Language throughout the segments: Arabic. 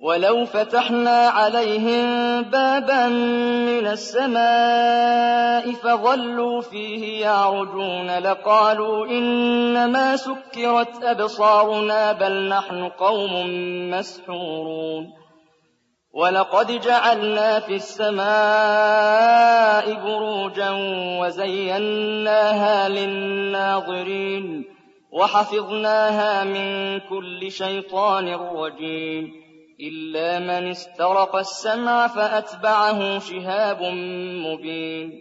ولو فتحنا عليهم بابا من السماء فظلوا فيه يعرجون لقالوا إنما سكرت أبصارنا بل نحن قوم مسحورون ولقد جعلنا في السماء بروجا وزيناها للناظرين وحفظناها من كل شيطان رجيم إلا من استرق السمع فأتبعه شهاب مبين.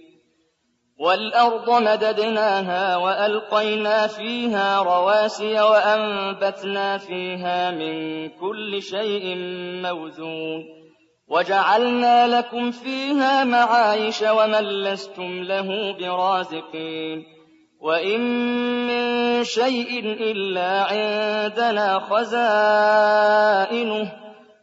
والأرض مددناها وألقينا فيها رواسي وأنبتنا فيها من كل شيء موزون. وجعلنا لكم فيها معايش ومن لستم له برازقين. وإن من شيء إلا عندنا خزائنه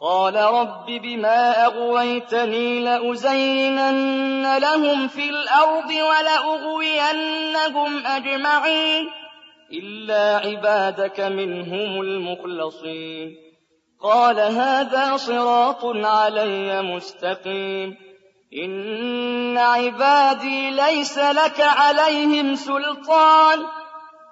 قال رب بما أغويتني لأزينن لهم في الأرض ولأغوينهم أجمعين إلا عبادك منهم المخلصين. قال هذا صراط علي مستقيم. إن عبادي ليس لك عليهم سلطان.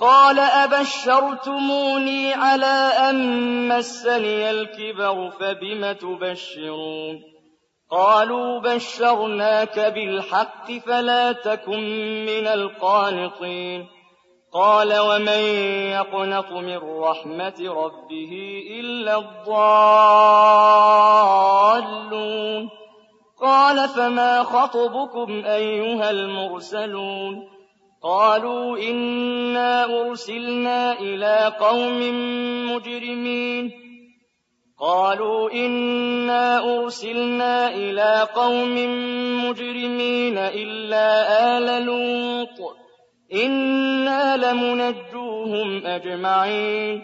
قال أبشرتموني على أن مسني الكبر فبم تبشرون قالوا بشرناك بالحق فلا تكن من القانطين قال ومن يقنط من رحمة ربه إلا الضالون قال فما خطبكم أيها المرسلون قالوا إنا أرسلنا إلى قوم مجرمين. قالوا إنا أرسلنا إلى قوم مجرمين إلا آل لوط. إنا لمنجوهم أجمعين.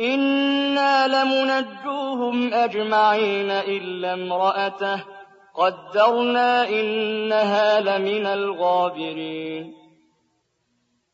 إنا لمنجوهم أجمعين إلا امرأته. قدرنا إنها لمن الغابرين.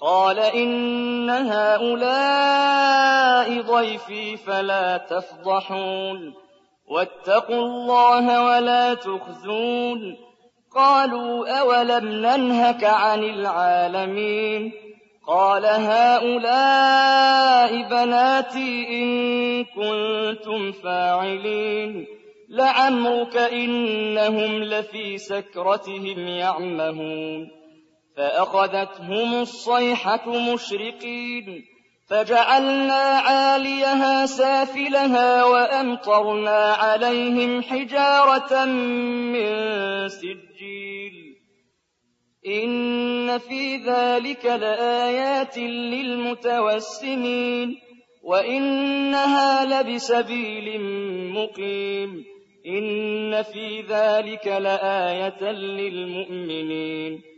قال إن هؤلاء ضيفي فلا تفضحون واتقوا الله ولا تخزون قالوا أولم ننهك عن العالمين قال هؤلاء بناتي إن كنتم فاعلين لعمرك إنهم لفي سكرتهم يعمهون فأخذتهم الصيحة مشرقين فجعلنا عاليها سافلها وأمطرنا عليهم حجارة من سجيل. إن في ذلك لآيات للمتوسمين وإنها لبسبيل مقيم. إن في ذلك لآية للمؤمنين.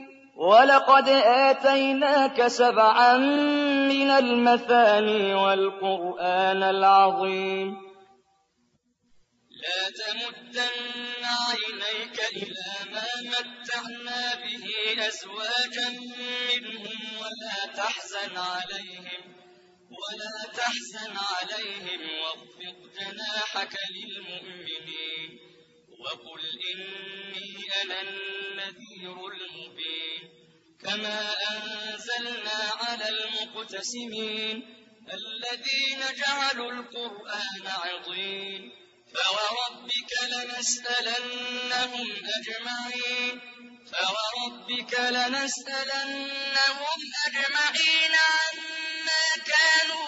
وَلَقَدْ آتَيْنَاكَ سَبْعًا مِّنَ الْمَثَانِي وَالْقُرْآنَ الْعَظِيمَ. لَا تَمُدَّنَّ عَيْنَيْكَ إِلَىٰ مَا مَتَّعْنَا بِهِ أَزْوَاجًا مِّنْهُمْ وَلَا تَحْزَنْ عَلَيْهِمْ وَلَا تَحْزَنْ عَلَيْهِمْ وَاخْفِضْ جَنَاحَكَ لِلْمُؤْمِنِينَ. وَقُلْ إِنِّي أَنَا النَّذِيرُ الْمُبِينُ كما أنزلنا على المقتسمين الذين جعلوا القرآن عضين فوربك لنسألنهم أجمعين فوربك لنسألنهم أجمعين عما كانوا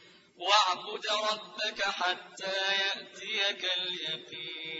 وَاعْبُدْ رَبَّكَ حَتَّىٰ يَأْتِيَكَ الْيَقِينُ.